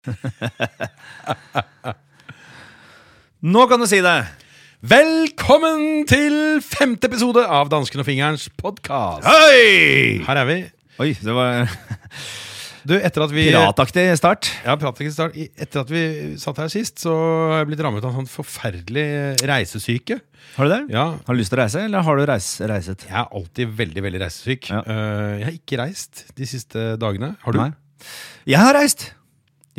Nå kan du si det! Velkommen til femte episode av Dansken og fingerens podkast. Hei! Her er vi. Oi, det var Du, etter at vi pirataktig start. Ja, pirataktig start. I- Etter at vi satt her sist, så har jeg blitt rammet av en sånn forferdelig reisesyke. Har du det? Ja, Har du lyst til å reise, eller har du reis, reiset? jeg er alltid veldig, veldig reisesyk. Ja. Eh, jeg har ikke reist de siste dagene. Har du? Nei. Jeg har reist!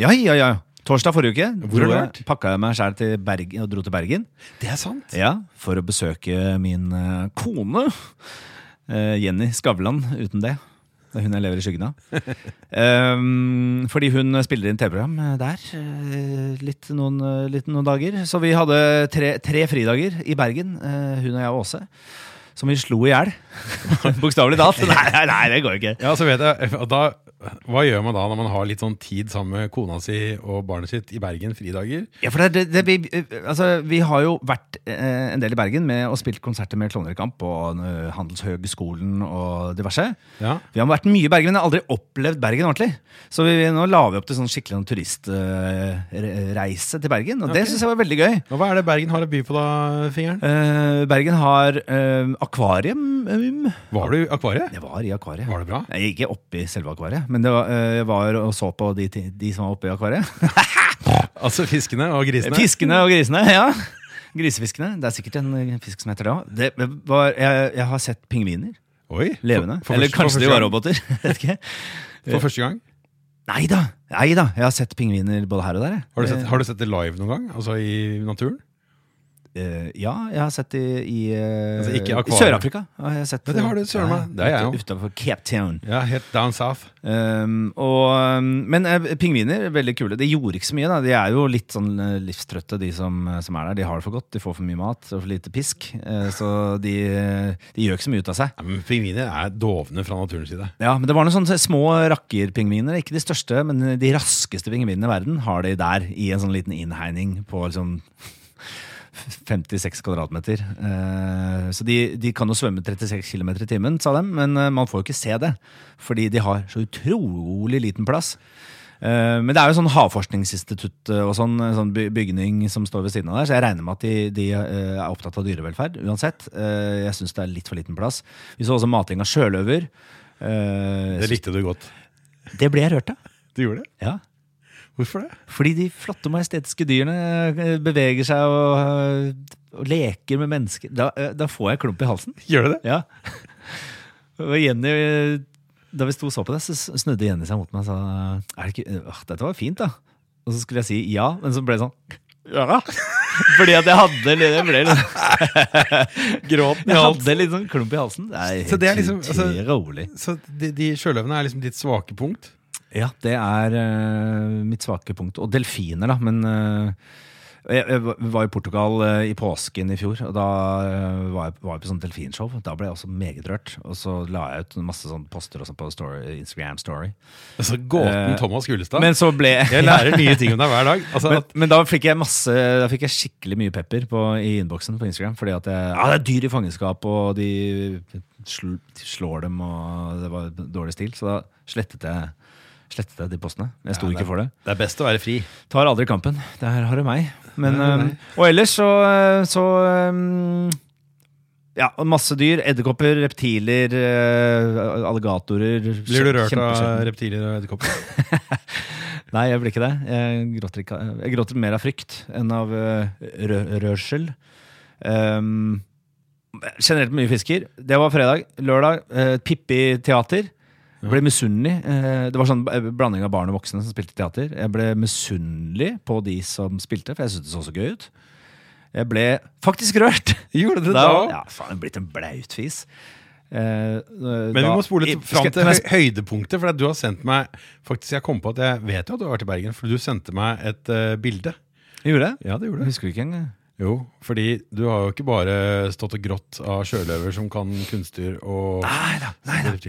Ja, ja, ja. Torsdag forrige uke Hvor har du jeg- vært? pakka jeg meg sjæl til Bergen og dro til Bergen. Det er sant. Ja, For å besøke min eh, kone. eh, Jenny Skavlan, uten det. Det er hun jeg lever i skyggen av. Ehm, fordi hun spiller inn TV-program eh, der eh, litt, noen, litt noen dager. Så vi hadde tre, tre fridager i Bergen, eh, hun og jeg og Åse. Som vi slo i hjel. Bokstavelig talt. Nei, nei, nei, det går ikke. Ja, så vet jeg, og da, Hva gjør man da når man har litt sånn tid sammen med kona si og barnet sitt i Bergen fridager? Ja, for det, det, det, vi, altså, vi har jo vært eh, en del i Bergen med og spilt konserter med Klovnekamp og uh, Handelshøgskolen og diverse. Ja. Vi har vært mye i Bergen, men jeg har aldri opplevd Bergen ordentlig. Så vi, nå la vi opp til sånn skikkelig turistreise til Bergen, og det Ok. syns jeg var veldig gøy. Og Hva er det Bergen har å by på, da, fingeren? Eh, Bergen har eh, akvarium. um. Var du i akvariet? Jeg var i akvariet. Var det bra? Jeg gikk ikke i selve akvariet, men det var, eh, jeg var og så på de, de som var oppe i akvariet. Altså fiskene og grisene? Fiskene og grisene, ja. Grisefiskene. Det er sikkert en eh, fisk som heter det òg. Jeg, jeg har sett pingviner. Oi, Levende. For, for Eller kanskje de var roboter. Vet ikke. For første gang? Nei da. Jeg har sett pingviner både her og der. Har du, sett, har du sett det live noen gang? Altså i naturen? Eh, ja, jeg har sett det i, eh, Altså, i. Sør-Afrika. har jeg sett Ja, det har du, søren meg. Det har jeg Cape Town. Ja, helt down south. Um, og, um, men uh, pingviner er veldig kule. De gjorde ikke så mye. da De er jo litt sånn eh, livstrøtte, de som, som er der. De har det for godt. De får for mye mat og for lite pisk. Eh, så de, de gjør ikke så mye ut av seg. Ja, men Pingviner er dovne fra naturens side. Ja, men Det var noen sånne små rakkerpingviner. Ikke de største, men de raskeste pingvinene i verden har de der i en sånn liten innhegning på liksom 56 kvadratmeter. Eh, så de, de kan jo svømme 36 km i timen, sa de, men eh, man får jo ikke se det. Fordi de har så utrolig liten plass. Eh, men det er jo sånn havforskningsinstitutt og sånn, sånn bygning som står ved siden av der, så jeg regner med at de, de er opptatt av dyrevelferd uansett. Jeg syns det er litt for liten plass. Vi så også mating av sjøløver. Det likte du godt. det ble jeg rørt av. Du gjorde det? Ja. Hvorfor det? Fordi de flotte, majestetiske dyrene eh, beveger seg og, eh, og leker med mennesker. Da, eh, da får jeg klump i halsen. Gjør du det? Ja. Og Jenny, da vi sto og så på det, så snudde Jenny seg mot meg og sa er det ikke, «Åh, Dette var fint, da. Og så skulle jeg si ja, men så ble det sånn Ja. Fordi at jeg hadde Jeg ble litt Gråten Jeg hadde litt sånn klump i halsen. Det er Så det er helt liksom- altså- rolig. Så de, de sjøløvene er liksom ditt svake punkt? Ja, det er uh, mitt svake punkt. Og delfiner, da. Men uh, jeg, jeg var i Portugal uh, i påsken i fjor, og da var jeg, var jeg på sånn delfinshow. Da ble jeg også meget rørt. Og så la jeg ut masse sånn poster på story, Instagram Story. Altså Gåten Thomas Gullestad. Men så ble jeg lærer nye ting om deg hver dag. Altså, men, at, men da fikk jeg masse Da fikk jeg skikkelig mye pepper på, i innboksen på Instagram. Fordi at ja, det er dyr i fangenskap, og de slår dem, og det var dårlig stil. Så da slettet jeg, slettet jeg de postene. Jeg sto Ja, ikke for det. det er best å være fri. Tar aldri kampen. Der har du meg. Men, Der har Um, og ellers så, så um, Ja, masse dyr. Edderkopper, reptiler, uh, alligatorer. Blir du rørt av reptiler og edderkopper? Nei, jeg blir ikke det. Jeg gråter, ikke, jeg gråter mer av frykt enn av uh, rø rørsel. Um, generelt mye fisker. Det var fredag. Lørdag, uh, Pippi teater. Jeg ble misunnelig. Eh, det var sånn eh, blanding av barn og voksne som spilte teater. Jeg ble misunnelig på de som spilte, for jeg syntes det så så gøy ut. Jeg ble faktisk rørt. Gjorde du det Da, òg? ja, faen, jeg er blitt en blautfis. Eh, Men vi må spole litt fram til høy- høydepunktet. For du har sendt meg Faktisk jeg kom på at jeg vet jo at du har vært i Bergen, for du sendte meg et uh, bilde. Gjorde det? Ja, det gjorde Jeg husker ikke engang. Jo, fordi du har jo ikke bare stått og grått av sjøløver som kan kunstdyr og Nei da.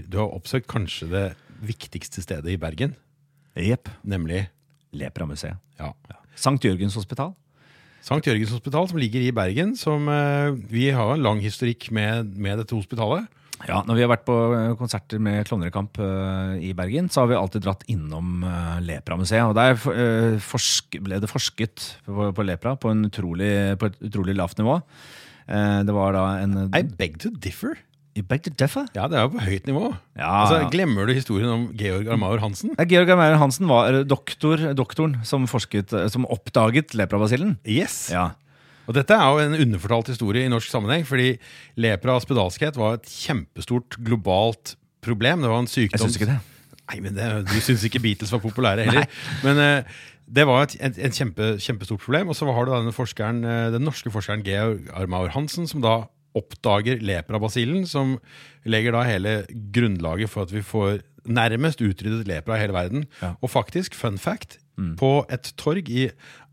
Du har oppsøkt kanskje det viktigste stedet i Bergen, Jepp. nemlig Lepra-museet. ja, Sankt Jørgens hospital. Sankt Jørgens hospital, som ligger i Bergen. Som, eh, vi har en lang historikk med, med dette hospitalet. Ja, Når vi har vært på eh, konserter med Klovnerekamp uh, i Bergen, så har vi alltid dratt innom uh, Lepra-museet. Og Der uh, forsk ble det forsket på, på lepra på, en utrolig, på et utrolig lavt nivå. Det var da en I beg to differ. I beg to differ? Ja, det er jo på høyt nivå. Ja, Altså. Glemmer du historien om Georg Armaur Hansen? Ja, Georg Armaur Hansen var doktor, doktoren som, forsket, eh, som oppdaget leprabasillen. Yes. Ja. Og dette er jo en underfortalt historie i norsk sammenheng, fordi lepra og spedalskhet var et kjempestort globalt problem. Det var en sykdom Jeg syns ikke det. Nei, men det, Du syns ikke Beatles var populære heller. Men uh, det var et, et, et kjempe, kjempestort problem. Og så har du denne forskeren, eh, den norske forskeren Georg Armaur Hansen, som da oppdager leprabasillen, som legger da hele grunnlaget for at vi får nærmest utryddet lepra i hele verden. Ja. Og faktisk, fun fact, på et torg i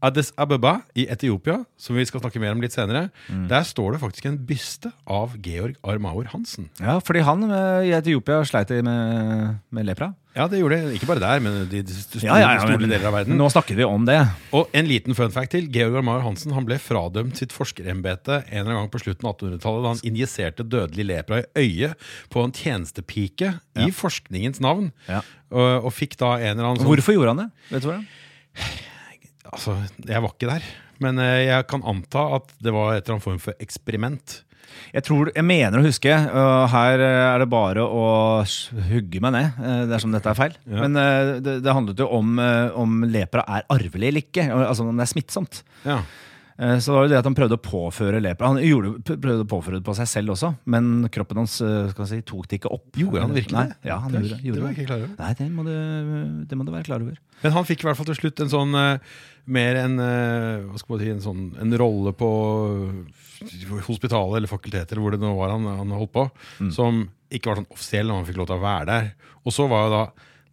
Addis Abeba i Etiopia, som vi skal snakke mer om litt senere, der står det faktisk en byste av Georg Armaur Hansen. Ja, fordi han eh, i Etiopia sleit med, med lepra. Ja, det gjorde det. Ikke bare der, men i de de store, Ja, ja, ja, store deler av verden. Nå snakker vi om det. Og en liten fun fact til. Georg Armaur Hansen han ble fradømt sitt forskerembete en eller annen gang på slutten av 1800-tallet da han injiserte dødelig lepra i øyet på en tjenestepike i forskningens navn. Ja. Og, og fikk da en eller annen sånn Hvorfor gjorde han det? Vet du hvordan? Altså, jeg var ikke der. Men eh, jeg kan anta at det var et eller annet form for eksperiment. Jeg, tror, jeg mener å huske, og her eh, er det bare å hugge meg ned eh, dersom dette er feil. Ja. Men det, det handlet jo om om lepra er arvelig eller ikke. Altså om det er smittsomt. Ja. Eh, Så det var jo det at han prøvde å påføre lepra. Han gjorde, prøvde å påføre det på seg selv også, men kroppen hans eh, skal si, tok det ikke opp. Gjorde han virkelig Nei. Ja, han det, gjorde, gjorde det var jeg ikke klar over. Nei, det må, du, det må du være klar over. Men han fikk i hvert fall til slutt en sånn eh, mer en, hva skal man si, en, sånn, en rolle på hospitalet eller fakulteter, hvor det nå var han, han holdt på, som ikke var sånn offisiell, når han fikk lov til å være der. Og så var jo da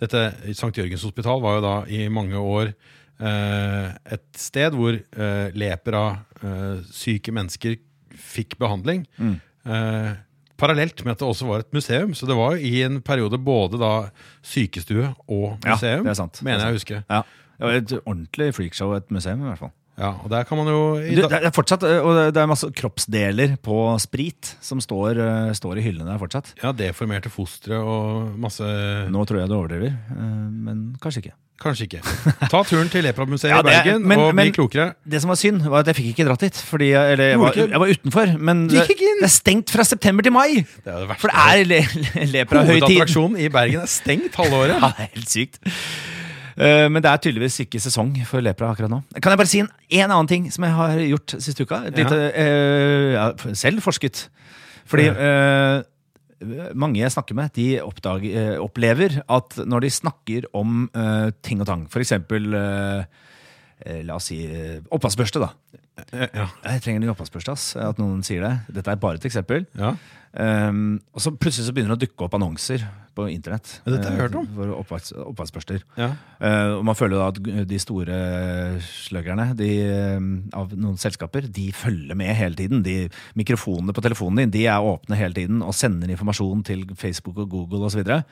dette St. Jørgens hospital var jo da i mange år et sted hvor eh, lepra, eh, syke mennesker, fikk behandling. Eh, parallelt med at det også var et museum. Så det var jo i en periode både da sykestue og museum. Ja, det er sant. Mener er jeg å huske. Ja. Det var et ordentlig freakshow, et museum i hvert fall. Ja, og der kan man jo Du, det er fortsatt, eh, og det er masse kroppsdeler på sprit som står, eh, står i hyllene der fortsatt. ja, deformerte fostre og masse Nå tror jeg du overdriver, eh, men kanskje ikke. Kanskje ikke. Ta turen til Lepramuseet Ja, i er- Bergen men- og bli klokere. Det som var synd, var at jeg fikk ikke dratt dit. Fordi jeg, eller, jeg, var, jeg var utenfor. Men inn? det er stengt fra september til mai! Det er det verste. For det er le, le, leprahøytid. Hovedattraksjonen i Bergen er stengt halve året. Ja, det helt sykt. Eh, Men det er tydeligvis ikke sesong for lepra akkurat nå. Kan jeg bare si en, en annen ting som jeg har gjort siste uka? Litt, Ja. ja, selv forsket. Fordi uh, mange jeg snakker med, de oppdag, eh, opplever at når de snakker om ting og tang, for eksempel La oss si eh, oppvaskbørste, da. Eh, Ja. Jeg trenger en ny oppvaskbørste. At noen sier det. Dette er bare et eksempel. ja. Um, og så plutselig så begynner det å dukke opp annonser på internett. Ja, dette har jeg hørt om. eh, For oppvaskbørster. ja. Uh, og man føler da at de store sluggerne de, eh, av noen selskaper de følger med hele tiden. De, mikrofonene på telefonen din de er åpne hele tiden og sender informasjon til Facebook og Google osv. Så, videre.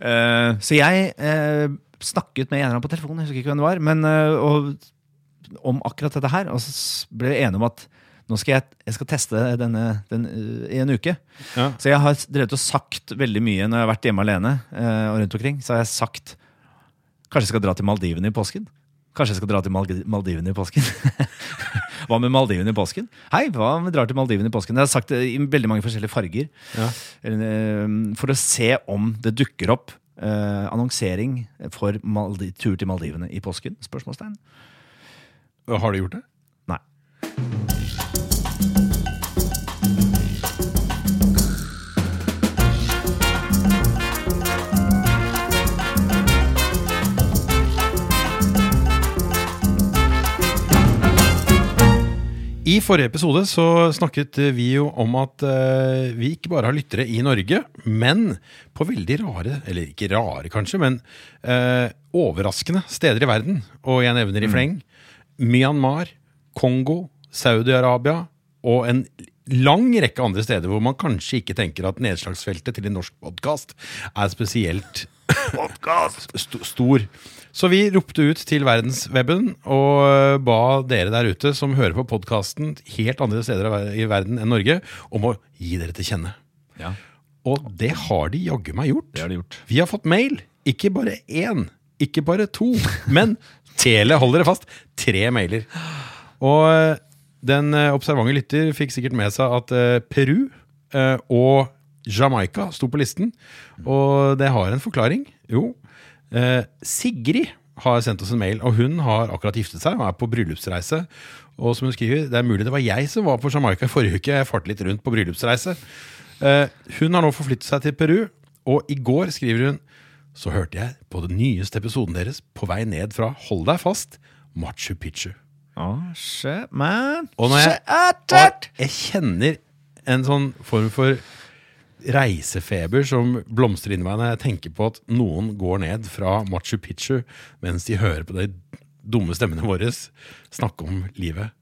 uh, så jeg eh, snakket med en eller annen på telefonen, jeg husker ikke hvem det var, men, eh, og, om akkurat dette her. Og så ble vi enige om at nå skal jeg, jeg skal teste denne den, eh, i en uke. Ja. Så jeg har drevet og sagt veldig mye når jeg har vært hjemme alene eh, og rundt omkring. Så har jeg sagt Kanskje jeg skal dra til Maldivene i påsken? Kanskje jeg skal dra til Maldi- Maldivene i påsken? hva med Maldivene i påsken? Hei, hva om vi drar til Maldivene i påsken? Jeg har sagt det i veldig mange forskjellige farger. Ja. For å se om det dukker opp eh, annonsering for Maldi tur til Maldivene i påsken? Spørsmålstegn. Har du gjort det? I forrige episode så snakket vi jo om at eh, vi ikke bare har lyttere i Norge, men på veldig rare, eller ikke rare kanskje, men eh, overraskende steder i verden. Og jeg nevner i fleng Myanmar, Kongo, Saudi-Arabia og en lang rekke andre steder hvor man kanskje ikke tenker at nedslagsfeltet til en norsk podkast er spesielt st stor. Så vi ropte ut til verdensweben og eh, ba dere der ute som hører på podkasten helt andre steder i verden enn Norge, om å gi dere til kjenne. Ja. Og det har de jaggu meg gjort. Det har de gjort. Vi har fått mail. Ikke bare én, ikke bare to, men Tele, hold dere fast, tre mailer. Og eh, den eh, observante lytter fikk sikkert med seg at Peru og Jamaica sto på listen. Og det har en forklaring. Jo, Sigrid har sendt oss en mail, og hun har akkurat giftet seg og er på bryllupsreise. Og som hun skriver, det er mulig det var jeg som var på Jamaica i forrige uke. Jeg farte litt rundt på bryllupsreise. Eh, hun har nå forflyttet seg til Peru, og i går skriver hun så hørte jeg på den nyeste episoden deres på vei ned fra Hold deg fast, Machu Picchu. Oh, shit, man. Og når jeg, og jeg kjenner en sånn form for reisefeber som blomstrer inni meg når jeg tenker på at noen går ned fra Machu Picchu mens de hører på de dumme stemmene våre snakke om livet.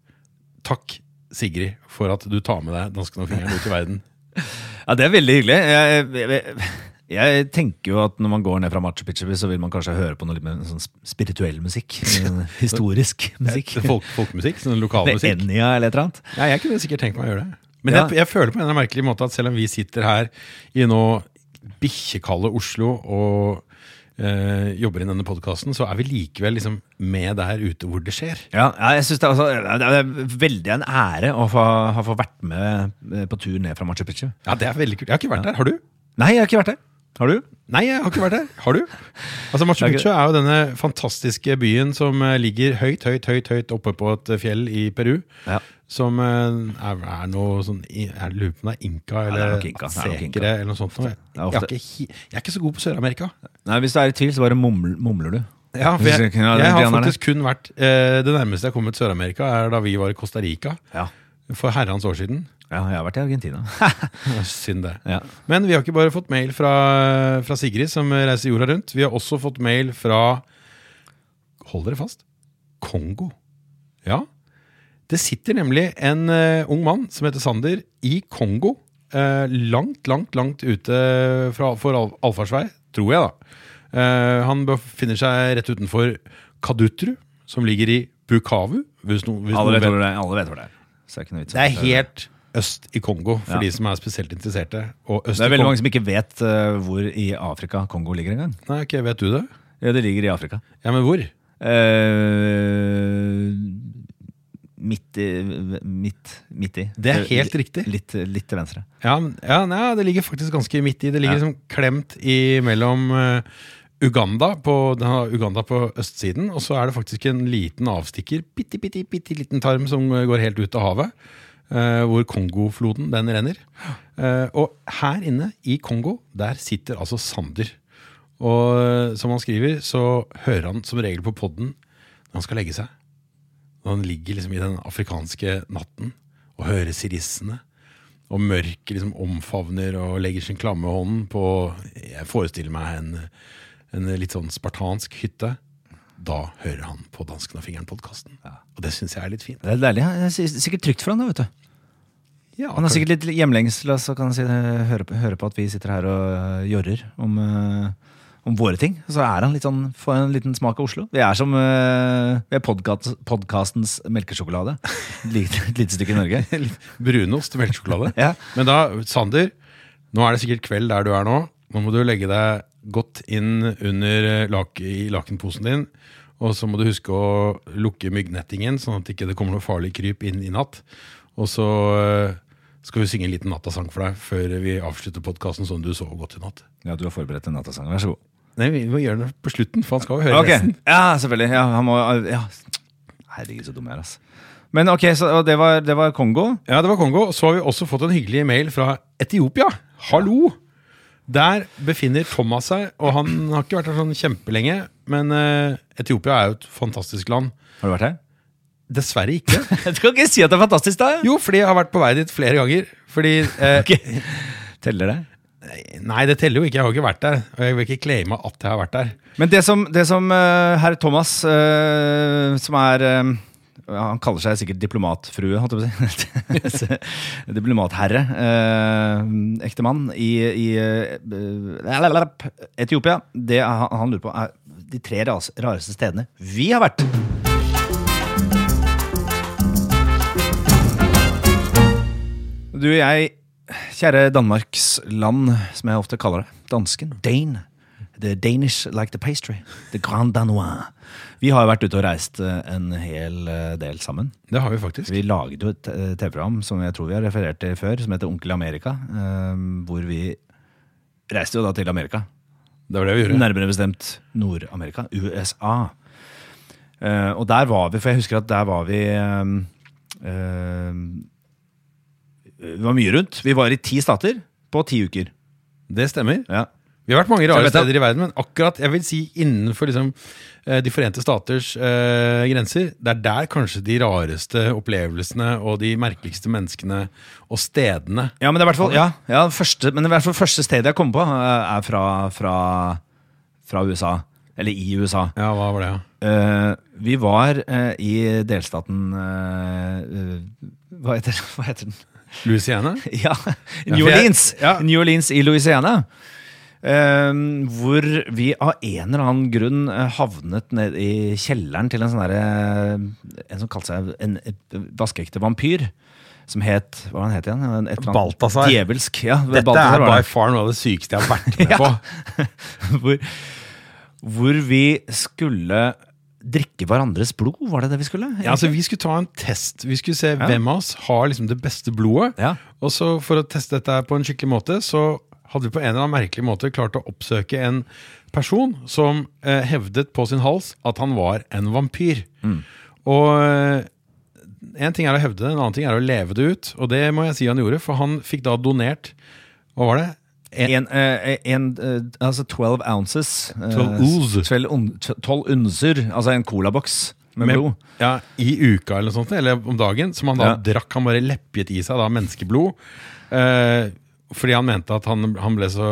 Takk, Sigrid, for at du tar med deg dansken og fingeren ut i verden. Ja, det er veldig hyggelig. Jeg, jeg, jeg tenker jo at når man går ned fra Machu Picchu, så vil man kanskje høre på noe litt mer sånn spirituell musikk. sånn Historisk musikk. Folk, folkemusikk, sånn Med lokalmusikk. Enya eller et eller annet. Ja, jeg kunne sikkert tenkt meg å gjøre det. Men Ja. jeg, jeg føler på en merkelig måte at selv om vi sitter her i nå bikkjekalde Oslo og øh, jobber i denne podkasten, så er vi likevel liksom med der ute hvor det skjer. Ja, jeg synes det, er også, det er veldig en ære å få, ha få vært med eh, på tur ned fra Machu Picchu. Ja, det er veldig kult. Jeg har ikke vært der. Har du? Nei, jeg har ikke vært der. Har du? Nei, jeg har ikke vært der. Har du? Altså, Machu Picchu er jo denne fantastiske byen som eh, ligger høyt, høyt, høyt høyt oppe på et fjell i Peru. Ja. Som eh, er, er noe sånn Jeg lurer på om det er inka er eller inka, er sekere eller noe sånt. Jeg, jeg, er ikke, jeg er ikke så god på Sør-Amerika. Nei, Hvis du er i tvil, så bare mumler, mumler du. Ja, for jeg, jeg har faktisk kun vært eh, Det nærmeste jeg har kommet Sør-Amerika, er da vi var i Costa Rica Ja. For herrens år siden. ja, jeg har vært i Argentina. Synd det. ja. Men vi har ikke bare fått mail fra, fra Sigrid, som reiser jorda rundt. Vi har også fått mail fra Hold dere fast Kongo. Ja. Det sitter nemlig en uh, ung mann som heter Sander i Kongo. Uh, langt, langt, langt ute fra, for al tror jeg, da. Uh, han befinner seg rett utenfor Kadutru, som ligger i Bukavu. Hvis no, hvis Alle vet vet. Alle vet hvor det er. Så det er, ikke noe vits det er helt øst i Kongo, for Ja. de som er spesielt interesserte. Og øst Det er i veldig Kongo mange som ikke vet eh, hvor i Afrika Kongo ligger engang. Nei, ok, vet du det? Ja, det ligger i Afrika. Ja, men hvor? Eh, midt i midt, midt i. Det er helt Litt- riktig. Litt, litt til venstre. Ja, ja nei, det ligger faktisk ganske midt i. Det ligger Ja. liksom klemt i mellom eh, Uganda på, Uganda på østsiden, og så er det faktisk en liten avstikker, bitte, bitte, bitte liten tarm som går helt ut av havet, eh, hvor Kongofloden den renner. Eh, og her inne i Kongo, der sitter altså Sander. Og eh, som han skriver, så hører han som regel på podden når han skal legge seg. Når han ligger liksom i den afrikanske natten og hører sirissene. Og mørket liksom omfavner og legger sin klamme hånd på Jeg forestiller meg en, en litt sånn spartansk hytte. Da hører han på Dansken og fingeren-podkasten. Og det syns jeg er litt fint. Det er deilig. ja. Det er sikkert trygt for han da, vet du. Ja, Han er sikkert litt hjemlengsel, så kan han si, høre, på, høre på at vi sitter her og øh, jorrer om, øh, om våre ting. Så er han litt sånn, får en liten smak av Oslo. Vi er som vi er podkastens podcastens melkesjokolade. Et lite, lite stykke i Norge. Brunost melkesjokolade. Ja. Men da, Sander, nå er det sikkert kveld der du er nå. Nå må du legge deg godt inn under eh, lak i lakenposen din. Og så må du huske å lukke myggnettingen, sånn at det ikke kommer noe farlig kryp inn i natt. Og så eh, skal vi synge en liten nattasang for deg før vi avslutter podkasten sånn du sov godt i natt. Ja, du har forberedt en nattasang. Vær så god. Nei, vi må gjøre det på slutten, for han skal jo høre Ok, resten. Ja, selvfølgelig. Ja, han må, ja. Herregud, så dum jeg er, altså. Men ok, så det var, det var Kongo. Ja, det var Kongo. Så har vi også fått en hyggelig mail fra Etiopia. Hallo! Der befinner Thomas seg, og han har ikke vært her sånn kjempelenge. Men eh, Etiopia er jo et fantastisk land. Har du vært her? Dessverre ikke. Du kan ikke si at det er fantastisk, da! Jo, fordi jeg har vært på vei dit flere ganger. Fordi eh, Ok. Teller det? Nei, det teller jo ikke. Jeg har ikke vært der. Og jeg vil ikke claime at jeg har vært der. Men det som, det som uh, herr Thomas, uh, som er ja, Han kaller seg sikkert diplomatfrue, holdt jeg på å si. Diplomatherre. Eh, Ektemann i, i eh, Etiopia. Det han, han lurer på, er de tre rareste stedene vi har vært. Du, jeg kjære Danmarks land, som jeg ofte kaller det. Dansken. Dane. The Danish like the pastry. The Grand Danois. Vi har jo vært ute og reist eh, en hel eh, del sammen. Det har vi faktisk. Vi laget jo et eh, TV-program som jeg tror vi har referert til før, som heter Onkel Amerika. Hvor vi reiste jo da til Amerika. Det var det vi gjorde. Nærmere bestemt Nord-Amerika. USA. Og der var vi, for jeg husker at der var vi Vi var mye rundt. Vi var i ti stater på ti uker. Det stemmer. Ja. Vi har vært mange rare steder i verden, men akkurat jeg vil si innenfor liksom, eh, De forente staters eh, grenser, det er der kanskje de rareste opplevelsene og de merkeligste menneskene og stedene Ja, men det er hvert fall ja, ja, første, Men det er hvert fall første stedet jeg kommer på, eh, er fra, fra, fra USA. Eller i USA. Ja, hva var det? Ja? Uh, vi var uh, i delstaten eh, hva, heter, hva heter den? Louisiana? Ja, Ja, New Orleans. ja. New Orleans i Louisiana. Eh, hvor vi av en eller annen grunn eh, havnet ned i kjelleren til en sånn derre En som kalte seg en, vaskeekte vampyr. Som het Hva var han het igjen? Balthazar. Djevelsk. Ja, Dette Balthazar er by far noe av det sykeste jeg har vært med Ja. på. hvor, hvor vi skulle drikke hverandres blod, var det det vi skulle? Ja, altså Vi skulle ta en test. Vi skulle se Ja. hvem av oss har liksom det beste blodet. Ja. Og så For å teste dette på en skikkelig måte, så hadde vi på en eller annen merkelig måte klart å oppsøke en person som eh, hevdet på sin hals at han var en vampyr. Og eh, en ting er å hevde det, en annen ting er å leve det ut. Og det må jeg si han gjorde, for han fikk da donert Hva var det? En, En, eh, en, eh, altså 12 ounces. eh, 12 oz. 12 un- 12 unser, altså en colaboks med, med- blod. Ja, I uka eller noe sånt, eller om dagen, som han da Ja. drakk. Han bare leppet i seg da menneskeblod. Eh, fordi han mente at han, han ble så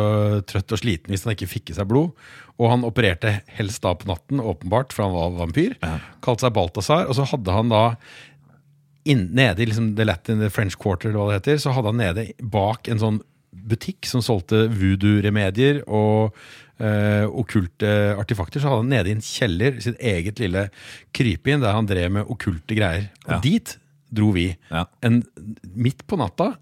trøtt og sliten hvis han ikke fikk i seg blod. Og han opererte helst da på natten, åpenbart, for han var vampyr. Kalte seg Balthazar. Og så hadde han da inn, nede i liksom The Latin, The French Quarter, eller hva det heter, så hadde han nede bak en sånn butikk som solgte voodoo-remedier og eh, okkulte artefakter, så hadde han nede i en kjeller sitt eget lille krypinn der han drev med okkulte greier. Og Ja. dit dro vi. Ja. En, midt på natta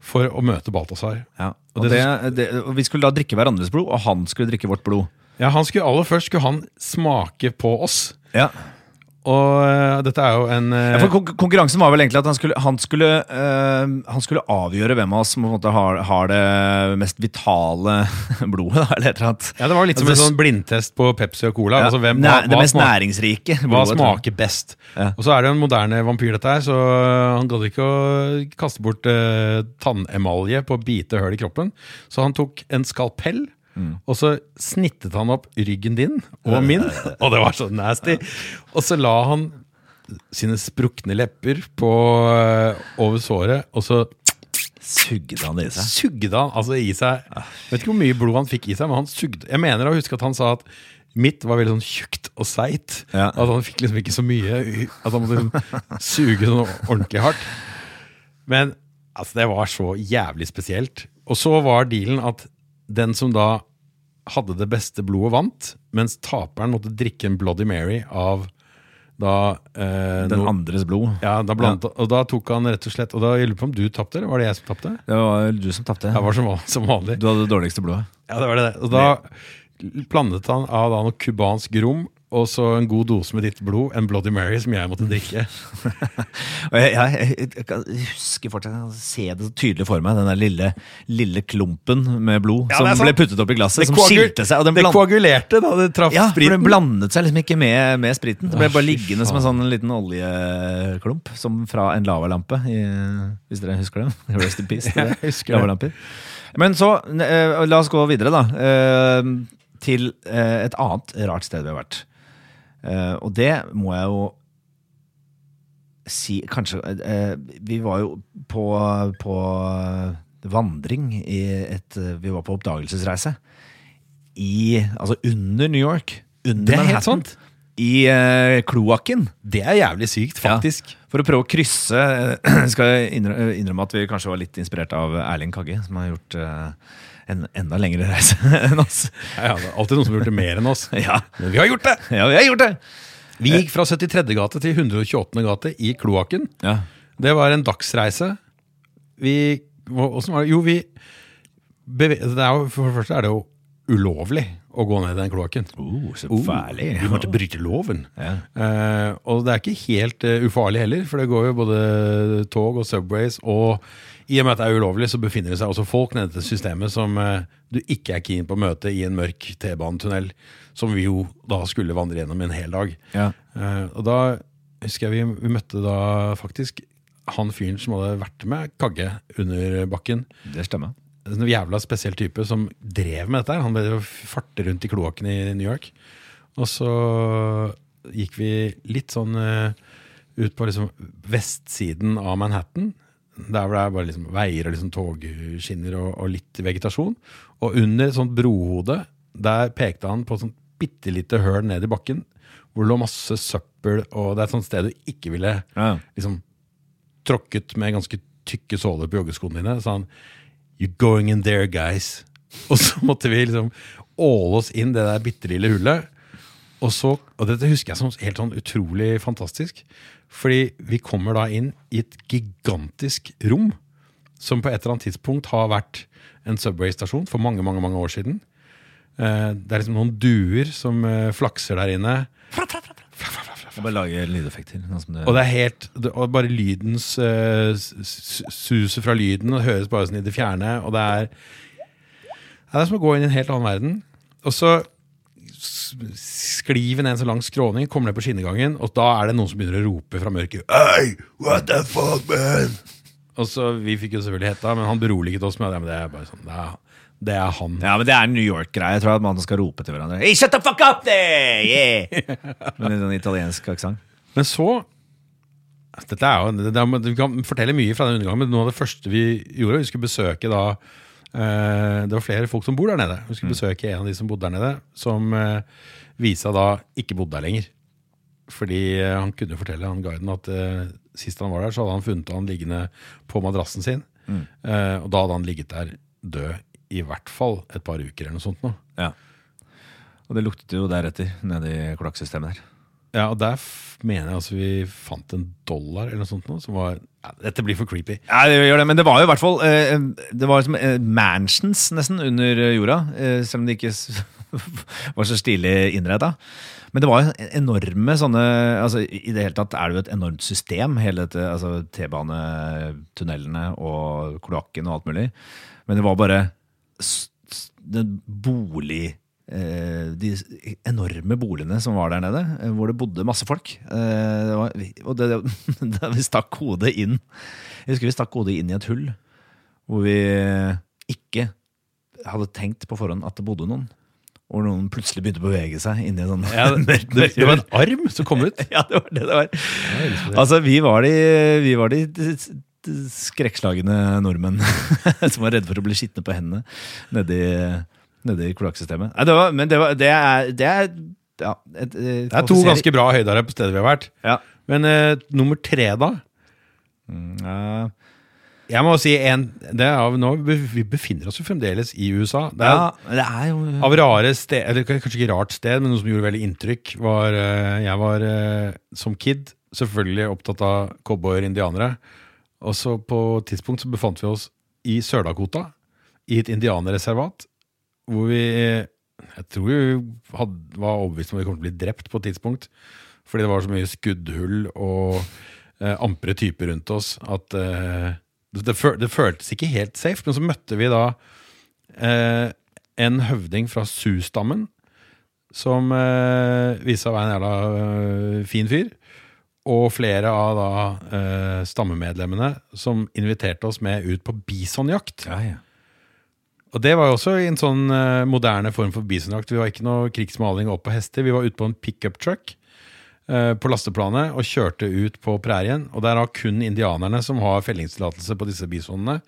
for å møte Balthazar. Ja. Og Og det det, det, og vi skulle da drikke hverandres blod, og han skulle drikke vårt blod. Ja, han skulle Aller først skulle han smake på oss. Ja. Og eh, dette er jo en ja, for kon Konkurransen var vel egentlig at han skulle, han skulle, eh, han skulle avgjøre hvem av oss som en har, har det mest vitale blodet. Eller et eller annet. ja, Det var litt som en Altså, sånn blindtest på Pepsi og Cola. Ja, altså hvem, hva, det hva mest næringsrike. Blodet, hva smaker best? Ja. Og så er det en moderne vampyr, dette her, så han gadd ikke å kaste bort eh, tannemalje på å bite hull i kroppen. Så han tok en skalpell, Mm. og så snittet han opp ryggen din og min. Og det var så nasty. Og så la han sine sprukne lepper på, eh, over såret, og så Sugde han det i seg. sugde han altså i seg Vet ikke hvor mye blod han fikk i seg, men han sugde Jeg mener å huske at han sa at mitt var veldig sånn tjukt og seigt. Ja. At han fikk liksom ikke så mye At han måtte liksom suge sånn ordentlig hardt. Men altså, det var så jævlig spesielt. Og så var dealen at den som da hadde det beste blodet, vant, mens taperen måtte drikke en Bloody Mary av da eh, Den no, andres blod. ja, da blandet, Og da tok han rett og slett Og da jeg lurer på om du tapte, eller var det jeg som tapte? Det var du som tapte. Jeg var som, som vanlig. Du hadde det dårligste blodet. Ja, det var det. Og da plantet han av da noe cubansk rom og så en god dose med ditt blod, en Bloody Mary, som jeg måtte drikke. Og jeg, jeg, jeg, kan husker fortsatt Jeg kan se det så tydelig for meg, den der lille, lille klumpen med blod Ja, det som ble puttet opp i glasset, som skilte seg. Og den det koagulerte da det traff ja, for spriten. den blandet seg liksom ikke med, med spriten. Det ble bare liggende som en sånn liten oljeklump som fra en lavalampe. I, hvis dere husker det? Rest in peace. Det. Lavalamper. Men så, eh, la oss gå videre, da. eh, til eh, et annet rart sted vi har vært. Eh, og det må jeg jo si Kanskje eh, Vi var jo på, på vandring i et Vi var på oppdagelsesreise i Altså under New York. Under Det er helt sant. I eh, kloakken. Det er jævlig sykt, faktisk. For å prøve å krysse Skal jeg innrømme at vi kanskje var litt inspirert av Erling Kagge, som har gjort eh, en enda lengre reise enn oss. Ja, det er alltid noen som har gjort det mer enn oss. Ja, Men vi har gjort det! ja vi har gjort det! Vi gikk fra 73. gate til 128. gate i kloakken. Ja. Det var en dagsreise. Vi Åssen var det? Jo, vi beve, det er jo, For det første er det jo ulovlig å gå ned i den kloakken. Oh, så Oh, farlig. Vi måtte bryte loven. Ja. Eh, og det er ikke helt uh, ufarlig heller, for det går jo både tog og subways. Og i og med at det er ulovlig, så befinner det seg også folk nede i dette systemet som eh, du ikke er keen på å møte i en mørk T-banetunnel, som vi jo da skulle vandre gjennom en hel dag. Ja. Eh, og da husker jeg vi, vi møtte da faktisk han fyren som hadde vært med Kagge under bakken. Det stemmer. En jævla spesiell type som drev med dette. Han ble jo farte rundt i kloakken i New York. Og så gikk vi litt sånn eh, ut på liksom vestsiden av Manhattan. Der hvor det er bare liksom veier og liksom togskinner og, og litt vegetasjon. Og under et sånt brohode, der pekte han på et sånt bitte lite høl ned i bakken. Hvor det lå masse søppel, og det er et sånt sted du ikke ville Ja. liksom tråkket med ganske tykke såler på joggeskoene dine. Så han You're going in there, guys. Og så måtte vi liksom åle oss inn det der bitte lille hullet. Og så, og dette husker jeg som helt sånn utrolig fantastisk. Fordi vi kommer da inn i et gigantisk rom som på et eller annet tidspunkt har vært en Subway-stasjon for mange, mange, mange år siden. Eh, Det er liksom noen duer som eh, flakser der inne. Jeg bare lage lydeffekter. Sånn som det, Og det er helt Og bare lydens uh, Suset fra lyden og høres bare sånn i det fjerne. Og det er Det er som å gå inn i en helt annen verden. Og så s- sklir vi ned en så lang skråning, kommer ned på skinnegangen, og da er det noen som begynner å rope fra mørket. Hey, what the fuck, man? Og så, Vi fikk jo selvfølgelig hetta, men han beroliget oss med det. Men det er bare sånn, det er, det er han. ja, men det er en New York-greie. Jeg tror at man skal rope til hverandre. Hey, shut the fuck up there! Yeah! Med en sånn italiensk aksent. Men så dette er jo, det, det, Vi kan fortelle mye fra den undergangen, men noe av det første vi gjorde Vi skulle besøke da eh, Det var flere folk som bor der nede. Vi skulle besøke en av de som bodde der nede, som Visa da ikke bodde der lenger. Fordi eh, han kunne fortelle han guiden at eh, sist han var der, så hadde han funnet han liggende på madrassen sin. Mm. og da hadde han ligget der død i hvert fall et par uker eller noe sånt. nå. Ja. Og det luktet jo deretter nede i kloakksystemet der. Ja, og der mener jeg altså vi fant en dollar eller noe sånt nå, som var ja, Dette blir for creepy. Ja, det gjør det, men det var jo i hvert fall eh, Det var liksom eh, mansions nesten under eh, jorda, eh, selv om det ikke var så stilig innreda. Men det var jo enorme sånne altså I det hele tatt er det jo et enormt system, hele dette altså T-banetunnelene og kloakken og alt mulig. Men det var bare den bolig De enorme boligene som var der nede, eh, hvor det bodde masse folk. Eh, det var, og det, da vi stakk hodet inn Jeg husker vi stakk hodet inn i et hull hvor vi ikke hadde tenkt på forhånd at det bodde noen. Hvor noen plutselig begynte å bevege seg inni sånn det, det var en arm som kom ut. ja, det var det det var. Altså, vi var de, vi var de skrekkslagne nordmenn som var redde for å bli skitne på hendene nedi, nedi kloakksystemet. Nei, det var- Men det, var, det er, det er ja, et, Det er to ganske bra høydere på stedet vi har vært. ja. Men uh, nummer tre, da? Ja, Jeg må si en, det er av nå, Vi befinner oss jo fremdeles i USA. Det er ja, det er jo Av rare sted, eller kanskje ikke rart sted, men noe som gjorde veldig inntrykk, var eh, Jeg var eh, som kid selvfølgelig opptatt av cowboyer og indianere. Og så på et tidspunkt så befant vi oss i Sør-Dakota, i et indianerreservat, hvor vi Jeg tror vi hadde, var overbevist om at vi kom til å bli drept på et tidspunkt. Fordi det var så mye skuddhull og eh, ampre typer rundt oss at eh, det, det føltes ikke helt safe. Men så møtte vi da eh, en høvding fra Sus-stammen som eh, viste seg å være en jævla eh, fin fyr. Og flere av da eh, stammemedlemmene som inviterte oss med ut på bisonjakt. ja, ja. Og det var jo også i en sånn eh, moderne form for bisonjakt. Vi var ikke noe krigsmaling opp på hester. Vi var ute på en pickup truck eh, på lasteplanet og kjørte ut på prærien. Og det er da kun indianerne som har fellingstillatelse på disse bisonene.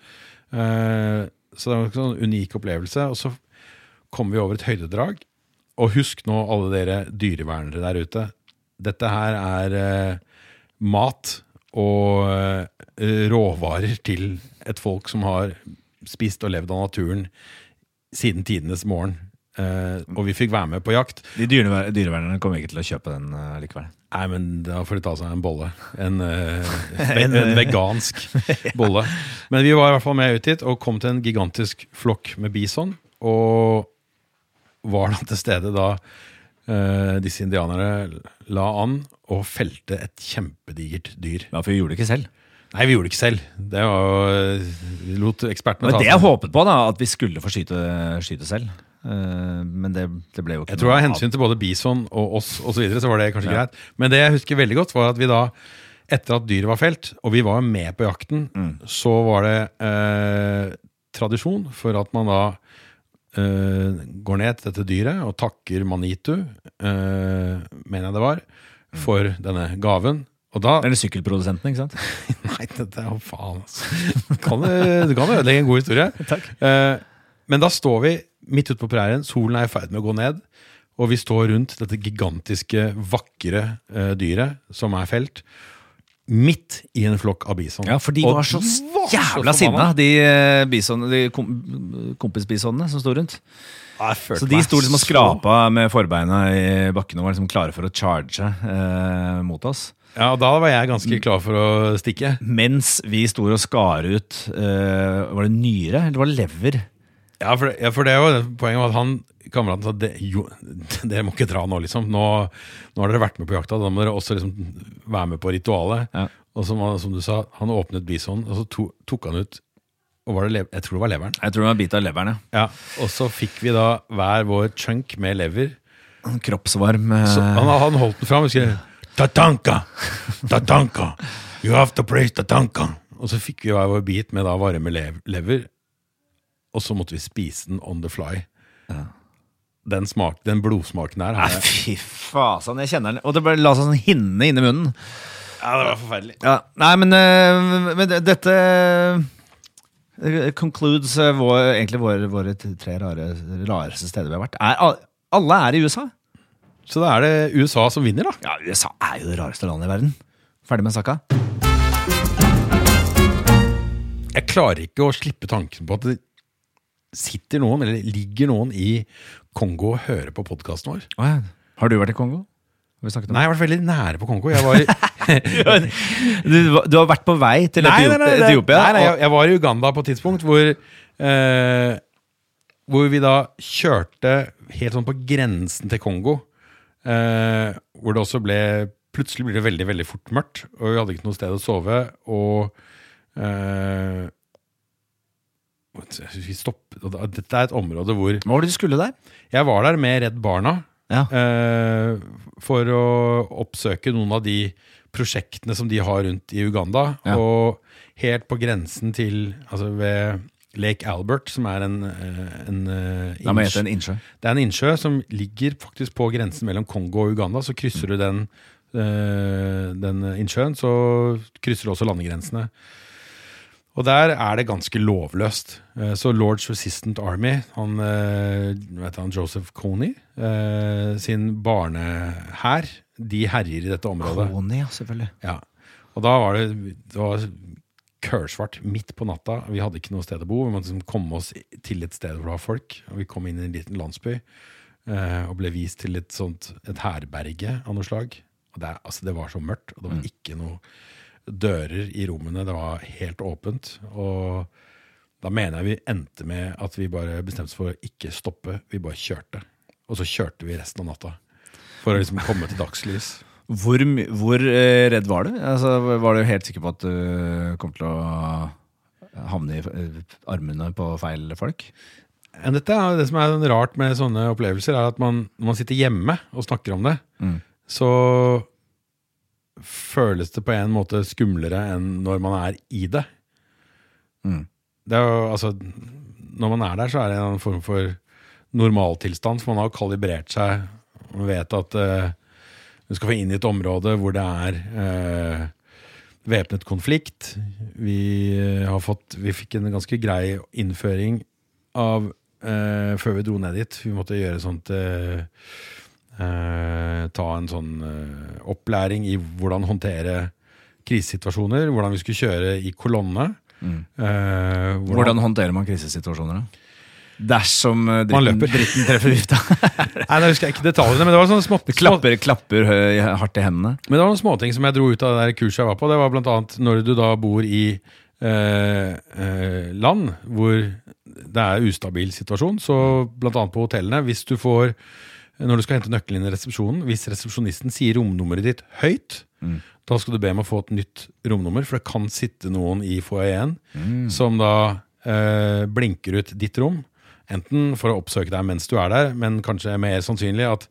Eh, så det var en sånn unik opplevelse. Og så kom vi over et høydedrag. Og husk nå, alle dere dyrevernere der ute. Dette her er mat og råvarer til et folk som har spist og levd av naturen siden tidenes morgen. Eh, og vi fikk være med på jakt. De dyrever dyrevernerne kommer ikke til å kjøpe den uh, likevel. Nei, men da får de ta seg en bolle. En, uh, en, en vegansk bolle. Men vi var i hvert fall med ut dit og kom til en gigantisk flokk med bison. Og var da til stede da uh, disse indianere la an og felte et kjempedigert dyr. Ja, For vi gjorde det ikke selv. Nei, vi gjorde det ikke selv. Det var, vi lot ekspertene Det Men ta det jeg håpet på, da, at vi skulle få skyte, skyte selv. Eh, men det, det ble jo ikke Jeg tror av hensyn til både bison og oss og så, videre, så var det kanskje Ja. greit. Men det jeg husker veldig godt, var at vi da, etter at dyret var felt, og vi var med på jakten, Mm. så var det eh, tradisjon for at man da eh, går ned til dette dyret og takker Manitu, eh, mener jeg det var, for denne gaven. Og da Det er sykkelprodusenten, ikke sant? Nei, dette er jo faen, altså. Kan du, du kan ødelegge en god historie. Takk. Eh, men da står vi midt ute på prærien, solen er i ferd med å gå ned, og vi står rundt dette gigantiske, vakre eh, dyret som er felt, midt i en flokk av bison. Ja, for de Og var så var jævla forbanna. sinna, de, eh, bison, de kom, kompisbisonene som sto rundt. Så de sto liksom og så- skrapa med forbeina i bakken og var liksom klare for å charge eh, mot oss. Ja, og da var jeg ganske klar for å stikke. Mens vi sto og skar ut eh, Var det nyre, eller var det lever? Ja, for, ja, for det er jo poenget med at han kameraten sa det, jo, dere må ikke dra nå, liksom. Nå, nå har dere vært med på jakta, da må dere også liksom være med på ritualet. Ja. Og som, som du sa, han åpnet bisonen, og så to, tok han ut og var det Jeg tror det var leveren. Jeg tror det var bit av leveren, ja. Og så fikk vi da hver vår chunk med lever. Kroppsvarm. eh, Så han, han holdt den fram og skrev Tatanka! Tatanka! You have to praise Tatanka! Og så fikk vi hver vår bit med da varme lever, og så måtte vi spise den on the fly. Den, smak, den blodsmaken der har jeg fy faen, jeg kjenner den. Og det bare la seg sånn hinne inni munnen. Ja, det var forferdelig. Ja, nei, men, eh, men det- dette eh, concludes eh, vår, egentlig våre, våre tre rare, rareste steder vi har vært. Er, alle er i USA. Så da er det USA som vinner, da. Ja, USA er jo det rareste landet i verden. Ferdig med saka. Jeg klarer ikke å slippe tanken på at sitter noen, eller ligger noen i Kongo og hører på podkasten vår. Oh, ja. Har du vært i Kongo? Har vi om Nei, jeg har vært veldig nære på Kongo. Jeg var i, du, du har vært på vei til Nei, nei, Etiop- nei, Etiopia? Nei, nei, jeg, jeg var i Uganda på et tidspunkt hvor eh, Hvor vi da kjørte helt sånn på grensen til Kongo. Eh, hvor det også ble Plutselig ble det veldig veldig fort mørkt, og vi hadde ikke noe sted å sove. Og eh, da- Dette er et område hvor Hva var det du skulle der? Jeg var der med Redd Barna Ja. eh, for å oppsøke noen av de prosjektene som de har rundt i Uganda. Ja. Og helt på grensen til Altså ved Lake Albert, som er en, en, en eh, innsjø- en innsjø. Det er en innsjø som ligger faktisk på grensen mellom Kongo og Uganda. Så krysser du den, eh, den innsjøen, så krysser du også landegrensene. Og der er det ganske lovløst. Eh, Så Lords Resistant Army, han, eh, vet han Joseph Coney, eh, sin barnehær, de herjer i dette området. Coney, ja, selvfølgelig. Ja. Og da var det, det var kølsvart midt på natta. Vi hadde ikke noe sted å bo. Vi måtte liksom komme oss til et sted hvor det var folk. Og vi kom inn i en liten landsby og ble vist til et sånt et herberge av noe slag. Og det, altså, det var så mørkt, og det var ikke noe dører i rommene. Det var helt åpent. Og da mener jeg vi endte med at vi bare bestemte oss for å ikke stoppe. Vi bare kjørte. Og så kjørte vi resten av natta. For å liksom komme til dagslys. Hvor, hvor eh, redd var du? Altså, var du helt sikker på at du kom til å havne i eh, armene på feil folk? Dette det som er rart med sånne opplevelser, er at man, når man sitter hjemme og snakker om det, Mm. så føles det på en måte skumlere enn når man er i det. Mm. Det er jo, altså, når man er der, så er det en form for normaltilstand, for man har kalibrert seg. Man vet at uh, du skal få inn i et område hvor det er uh, væpnet konflikt. Vi, eh, har fått, vi fikk en ganske grei innføring av uh, før vi dro ned dit. Vi måtte gjøre sånt eh, eh, Ta en sånn eh, opplæring i hvordan håndtere krisesituasjoner. Hvordan vi skulle kjøre i kolonne. Mm. Eh, Hvordan håndterer man krisesituasjoner? da? Dersom eh, dritten, dritten treffer vifta. Nei, Jeg husker ikke detaljene, men det var sånne små, små... klapper, klapper høy, hardt i hendene. Men det var noen småting som jeg dro ut av det der kurset jeg var på. Det var blant annet når du da bor i eh, eh, land hvor det er ustabil situasjon, så blant annet på hotellene, hvis du får når du skal hente nøkkelen inn i resepsjonen, hvis resepsjonisten sier romnummeret ditt høyt, da skal du be om å få et nytt romnummer, for det kan sitte noen i foajeen som da eh, blinker ut ditt rom. Enten for å oppsøke deg mens du er der, men kanskje mer sannsynlig at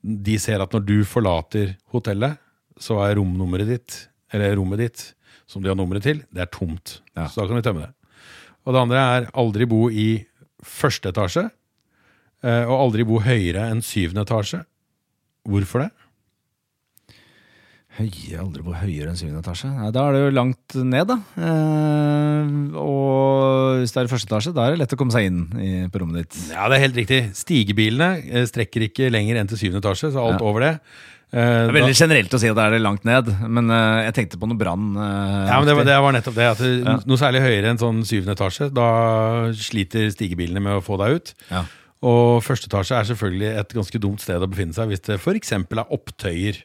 de ser at når du forlater hotellet, så er romnummeret ditt, eller rommet ditt, som de har nummeret til, det er tomt. Ja. Så da kan vi tømme det. Og det andre er aldri bo i første etasje, og aldri bo høyere enn syvende etasje. Hvorfor det? Høye, aldri bo høyere enn syvende etasje. Nei, da er det jo langt ned, da. Eh, og hvis det er i første etasje, da er det lett å komme seg inn i, på rommet ditt. Ja, det er helt riktig. Stigebilene eh, strekker ikke lenger enn til syvende etasje, så alt Ja. over det. eh, Det er da- veldig generelt å si at det er langt ned, men eh, jeg tenkte på noe brann. eh, Ja, men det var, det var nettopp det. At det, Ja. Noe særlig høyere enn sånn syvende etasje, da sliter stigebilene med å få deg ut. Ja. Og første etasje er selvfølgelig et ganske dumt sted å befinne seg hvis det f.eks. er opptøyer,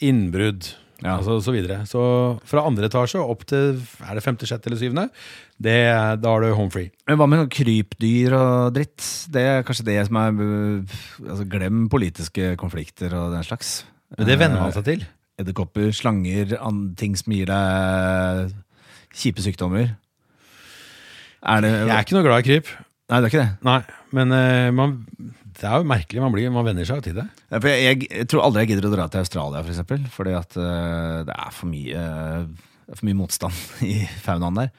innbrudd Ja. altså, og så videre. Så fra andre etasje opp til er det femte, sjette eller syvende, det, da er du home free. Men hva med krypdyr og dritt? Det er kanskje det som er altså Glem politiske konflikter og den slags. Men det venner Eh, man seg til. Edderkopper, slanger, ting som gir deg kjipe sykdommer. Er det Jeg er ikke noe glad i kryp. Nei, det er ikke det. Nei, men eh, man, det er jo merkelig. Man, blir, man venner seg jo til det. Ja, jeg, jeg, jeg tror aldri jeg gidder å dra til Australia, for eksempel. Fordi at uh, det er for mye, uh, for mye motstand i faunaen der.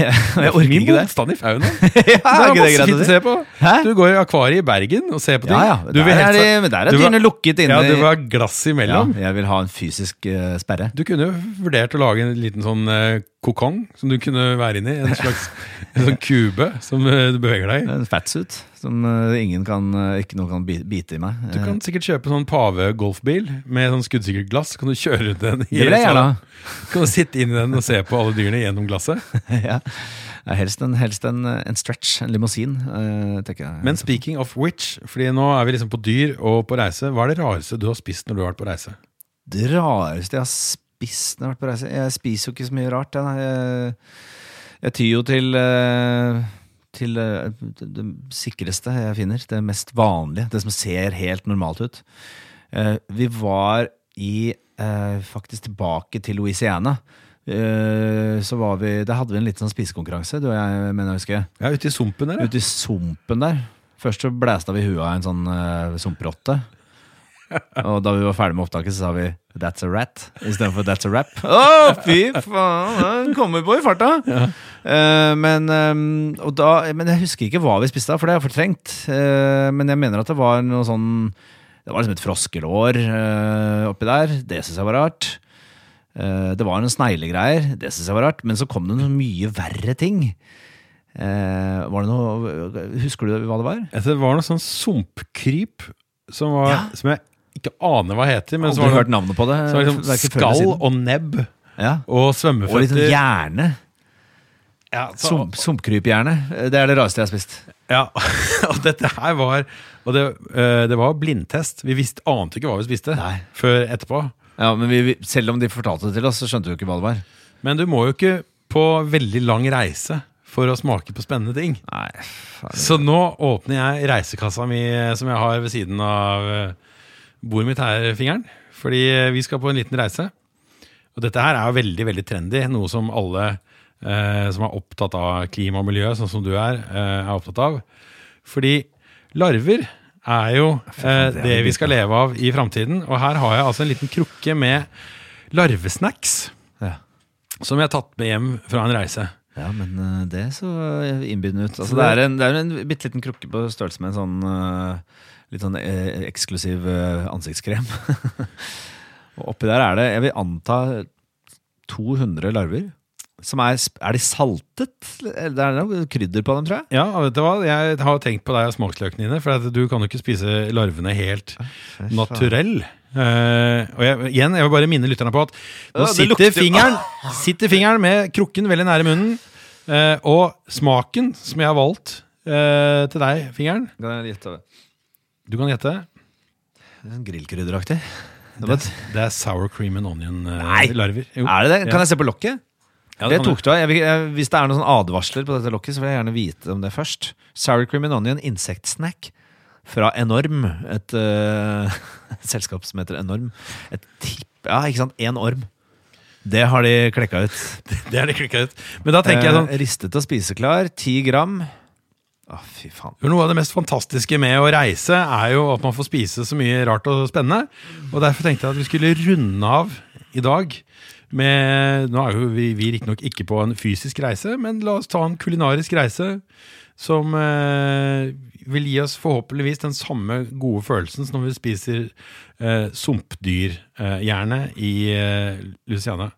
Jeg, jeg orker Min ikke det. motstand i faunaen. ja, Det er masse fint å se på. Hæ? Du går i akvariet i Bergen og ser på ting. Ja, ja. Du Der vil er, de, der er dyrene lukket inne. Ja, du vil ha glass ja, imellom. jeg vil ha en fysisk uh, sperre. Du kunne vurdert å lage en liten sånn uh, kokong som du kunne være inni. En slags en sånn kube som uh, du beveger deg i. En fatsuit som eh, ingen kan, eh, ikke noen kan bite i meg. Du kan sikkert kjøpe sånn pave-golfbil med sånn skuddsikkert glass. Kan du kjøre rundt den. i det vil jeg gjerne. Kan du sitte inni den og se på alle dyrene gjennom glasset. ja. Helst, en, helst en, en stretch, en limousin, eh, tenker jeg. Men speaking of which, fordi nå er vi liksom på dyr og på reise. Hva er det rareste du har spist når du har vært på reise? Det rareste jeg har spist når jeg har vært på reise Jeg spiser jo ikke så mye rart. Jeg, jeg, jeg tyr jo til, eh, til det, sikreste jeg finner. Det mest vanlige. Det som ser helt normalt ut. Eh, Vi var i eh, faktisk tilbake til Louisiana. Eh, Så var vi, Der hadde vi en liten sånn spisekonkurranse, du og jeg, mener jeg husker. Ja, ute i sumpen der, ja. Ute i sumpen der. Først så blæsta vi huet av en sånn uh, sumprotte. Og da vi var ferdig med opptaket, så sa vi 'that's a rat' istedenfor 'that's a rap'. Å, fy faen! Den kommer på i farta! Eh, men, um, da, men jeg husker ikke hva vi spiste, for det er fortrengt. Uh, men jeg mener at det var noe sånn Det var liksom et froskelår uh, oppi der. Det syns jeg var rart. Det var noen sneglegreier. Det syns jeg var rart. Men så kom det noen mye verre ting. Var det noe Husker du hva det var? Det var noe sånn sumpkryp som, var, Ja. som jeg ikke aner hva heter. Men Aldri hørt navnet på det. så var det liksom skall og nebb ja. og Og litt sånn hjerne. Ja, Sumpkryphjerne. Det er det rareste jeg har spist. Ja, og dette her var Og det, eh, det var blindtest. Vi visste, ante ikke hva vi spiste Nei. før etterpå. Ja, men vi, Selv om de fortalte det til oss, så skjønte vi jo ikke hva det var. Men du må jo ikke på veldig lang reise for å smake på spennende ting. Nei. Så nå åpner jeg reisekassa mi som jeg har ved siden av eh, bordet mitt her, fingeren. Fordi eh, vi skal på en liten reise. Og dette her er jo veldig, veldig trendy. Noe som alle eh, som er opptatt av klima og miljø, sånn som du er, eh, er opptatt av. Fordi larver er jo eh, det vi skal leve av i framtiden. Og her har jeg altså en liten krukke med larvesnacks Ja. som jeg har tatt med hjem fra en reise. ja, men eh, det så innbydende ut. Altså, det er en, det er en bitte liten krukke på størrelse med en sånn eh, litt sånn eh, eksklusiv eh, ansiktskrem. Og oppi der er det, jeg vil anta, 200 larver. Som er, er de saltet? Det er noe krydder på dem, tror jeg. Ja, vet du hva? Jeg har tenkt på deg og smaksløkene dine, for at du kan jo ikke spise larvene helt naturell. Uh, og jeg, igjen, jeg vil bare minne lytterne på at nå Ja, sitter fingeren, sitter fingeren med krukken veldig nære munnen. Uh, og smaken som jeg har valgt uh, til deg, fingeren Kan jeg gjette? Du kan gjette. Sånn Grillkrydderaktig. Det Det, et- det er sour cream and onion eh, Nei. Er det det? Kan jeg se på lokket? Ja, det kan tok du av. Jeg, vil- jeg, hvis det er noen sånne advarsler på dette lokket, så vil jeg gjerne vite om det først. Sour cream and onion insektsnack fra Enorm. Et uh, selskap som heter Enorm. Et tipp Ja, ikke sant? Én orm. Det har de klekka ut. Det er det klikka ut. Men da tenker jeg sånn Eh, ristet og spiseklar. Ti gram. Å, fy faen. Noe av det mest fantastiske med å reise er jo at man får spise så mye rart og spennende. Og Derfor tenkte jeg at vi skulle runde av i dag med Nå er jo vi, vi riktignok ikke på en fysisk reise, men la oss ta en kulinarisk reise som eh, vil gi oss forhåpentligvis den samme gode følelsen som når vi spiser eh, sumpdyrhjerne i eh, Luciana.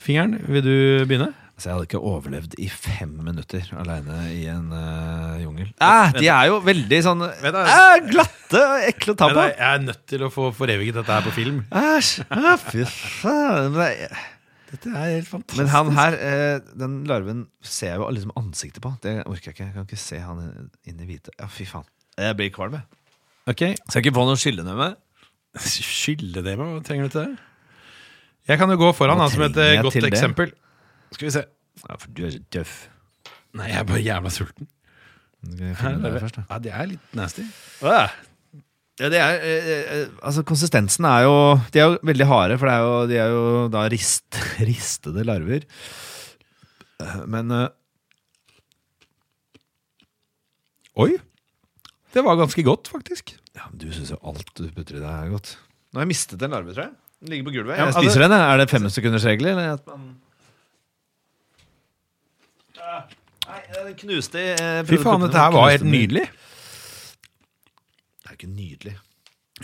Fingeren, vil du begynne? Altså, jeg hadde ikke overlevd i fem minutter aleine i en uh, jungel. Ah, de er jo veldig sånn Vent ah, glatte og ekle å ta på. Jeg er nødt til å få foreviget dette her på film. Æsj! Ah, fy faen. Dette er helt fantastisk. Men han her, eh, den larven, ser jeg jo liksom ansiktet på. Det orker jeg ikke. Jeg kan ikke se han inn i hvite. Ja, fy faen. Jeg blir kvalm, jeg. Okay. Skal jeg ikke få noe skyllenømme? Skylde det med, hva trenger du til det? Jeg kan jo gå foran han som et eh, godt eksempel. det? Skal vi se. Ja, for du er så tøff. Nei, jeg er bare jævla sulten. Her, det, først, ja, det er litt nasty. Ja, det er, eh, eh, altså Konsistensen er jo De er jo veldig harde, for det er jo, de er jo da rist, ristede larver. Eh, Men eh, Oi! Det var ganske godt, faktisk. ja, men du syns jo alt du putter i deg, er godt. Nå har jeg mistet en larve, tror jeg. Den ligger på gulvet. Ja, Jeg spiser den, jeg. Er det femsekundersregel, eller? at man- Nei, den knuste eh, Fy faen, dette her var helt nydelig. Det er ikke nydelig.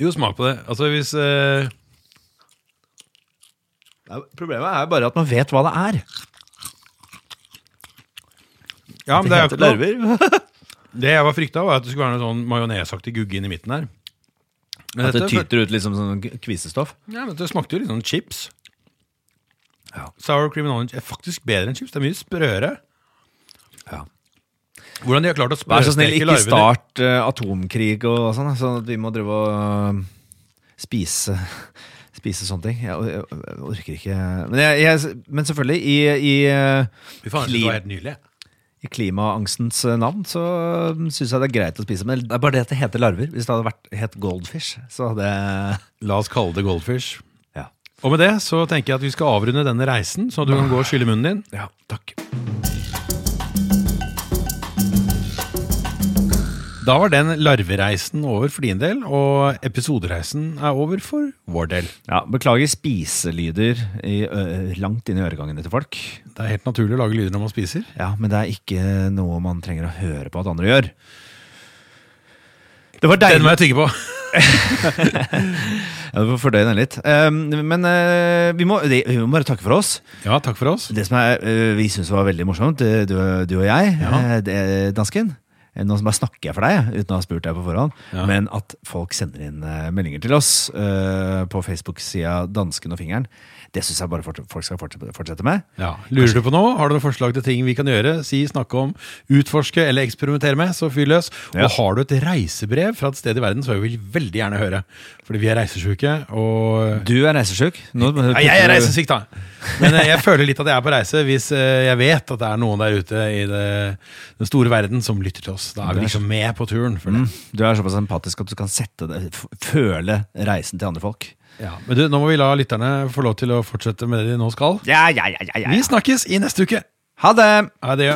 Jo, smak på det. Altså, hvis eh, Ja, Problemet er bare at man vet hva det er. Ja, men det er jo heter ikke noe larver. Det jeg var frykta, var at det skulle være noe sånn majonesaktig gugge inn i midten her. Men At det dette, tyter ut liksom sånn kvisestoff. ja, men det smakte jo litt sånn chips. Ja. Sour cream and onion er faktisk bedre enn chips. Det er mye sprøere. Ja. Hvordan de har klart å Vær så snill, ikke start uh, atomkrig og sånn, sånn at vi må drive og uh, spise Spise sånne ting. Jeg, jeg, jeg orker ikke Men, jeg, men selvfølgelig, i, i, eh, nydelig. i klimaangstens navn så syns jeg det er greit å spise. Men det er bare det at det heter larver. Hvis det hadde vært het goldfish, så hadde La oss kalle det goldfish. Ja. Og med det så tenker jeg at vi skal avrunde denne reisen, så du kan gå og skylle munnen din. ja takk. Da var den larvereisen over for din del, og episodereisen er over for vår del. Ja, beklager spiselyder i, ø, langt inn i øregangene til folk. Det er helt naturlig å lage lyder når man spiser. Ja, men det er ikke noe man trenger å høre på at andre gjør. Det var Den deilig. må jeg tygge på. Ja, du får fordøye den litt. Um, men eh, vi, må, vi må bare takke for oss. Ja, takk for oss. Det som er, eh, vi syns var veldig morsomt, eh, du, du og jeg, Ja. dansken Nå bare snakker jeg for deg, uten å ha spurt deg på forhånd. Ja. Men at folk sender inn eh, meldinger til oss eh, på Facebook-sida Dansken og Fingeren, det syns jeg bare folk skal fortsette, med. Ja. Lurer du på noe? Har du noen forslag til ting vi kan gjøre? Si, snakke om, utforske eller eksperimentere med, så fyr løs. Ja. Og har du et reisebrev fra et sted i verden, så vil vi veldig gjerne høre. Fordi vi er reisesjuke, og Du er reisesjuk. Nå- Nei, jeg er reisesyk, da! Men eh, jeg føler litt at jeg er på reise hvis eh, jeg vet at det er noen der ute i det, den store verden som lytter til oss. Da er vi liksom med på turen. for det. Mm, du er såpass empatisk at du kan sette det, føle reisen til andre folk. Ja. Men du, nå må vi la lytterne få lov til å fortsette med det de nå skal. Ja, ja, ja, ja, Vi snakkes i neste uke! Ha det! Ha det.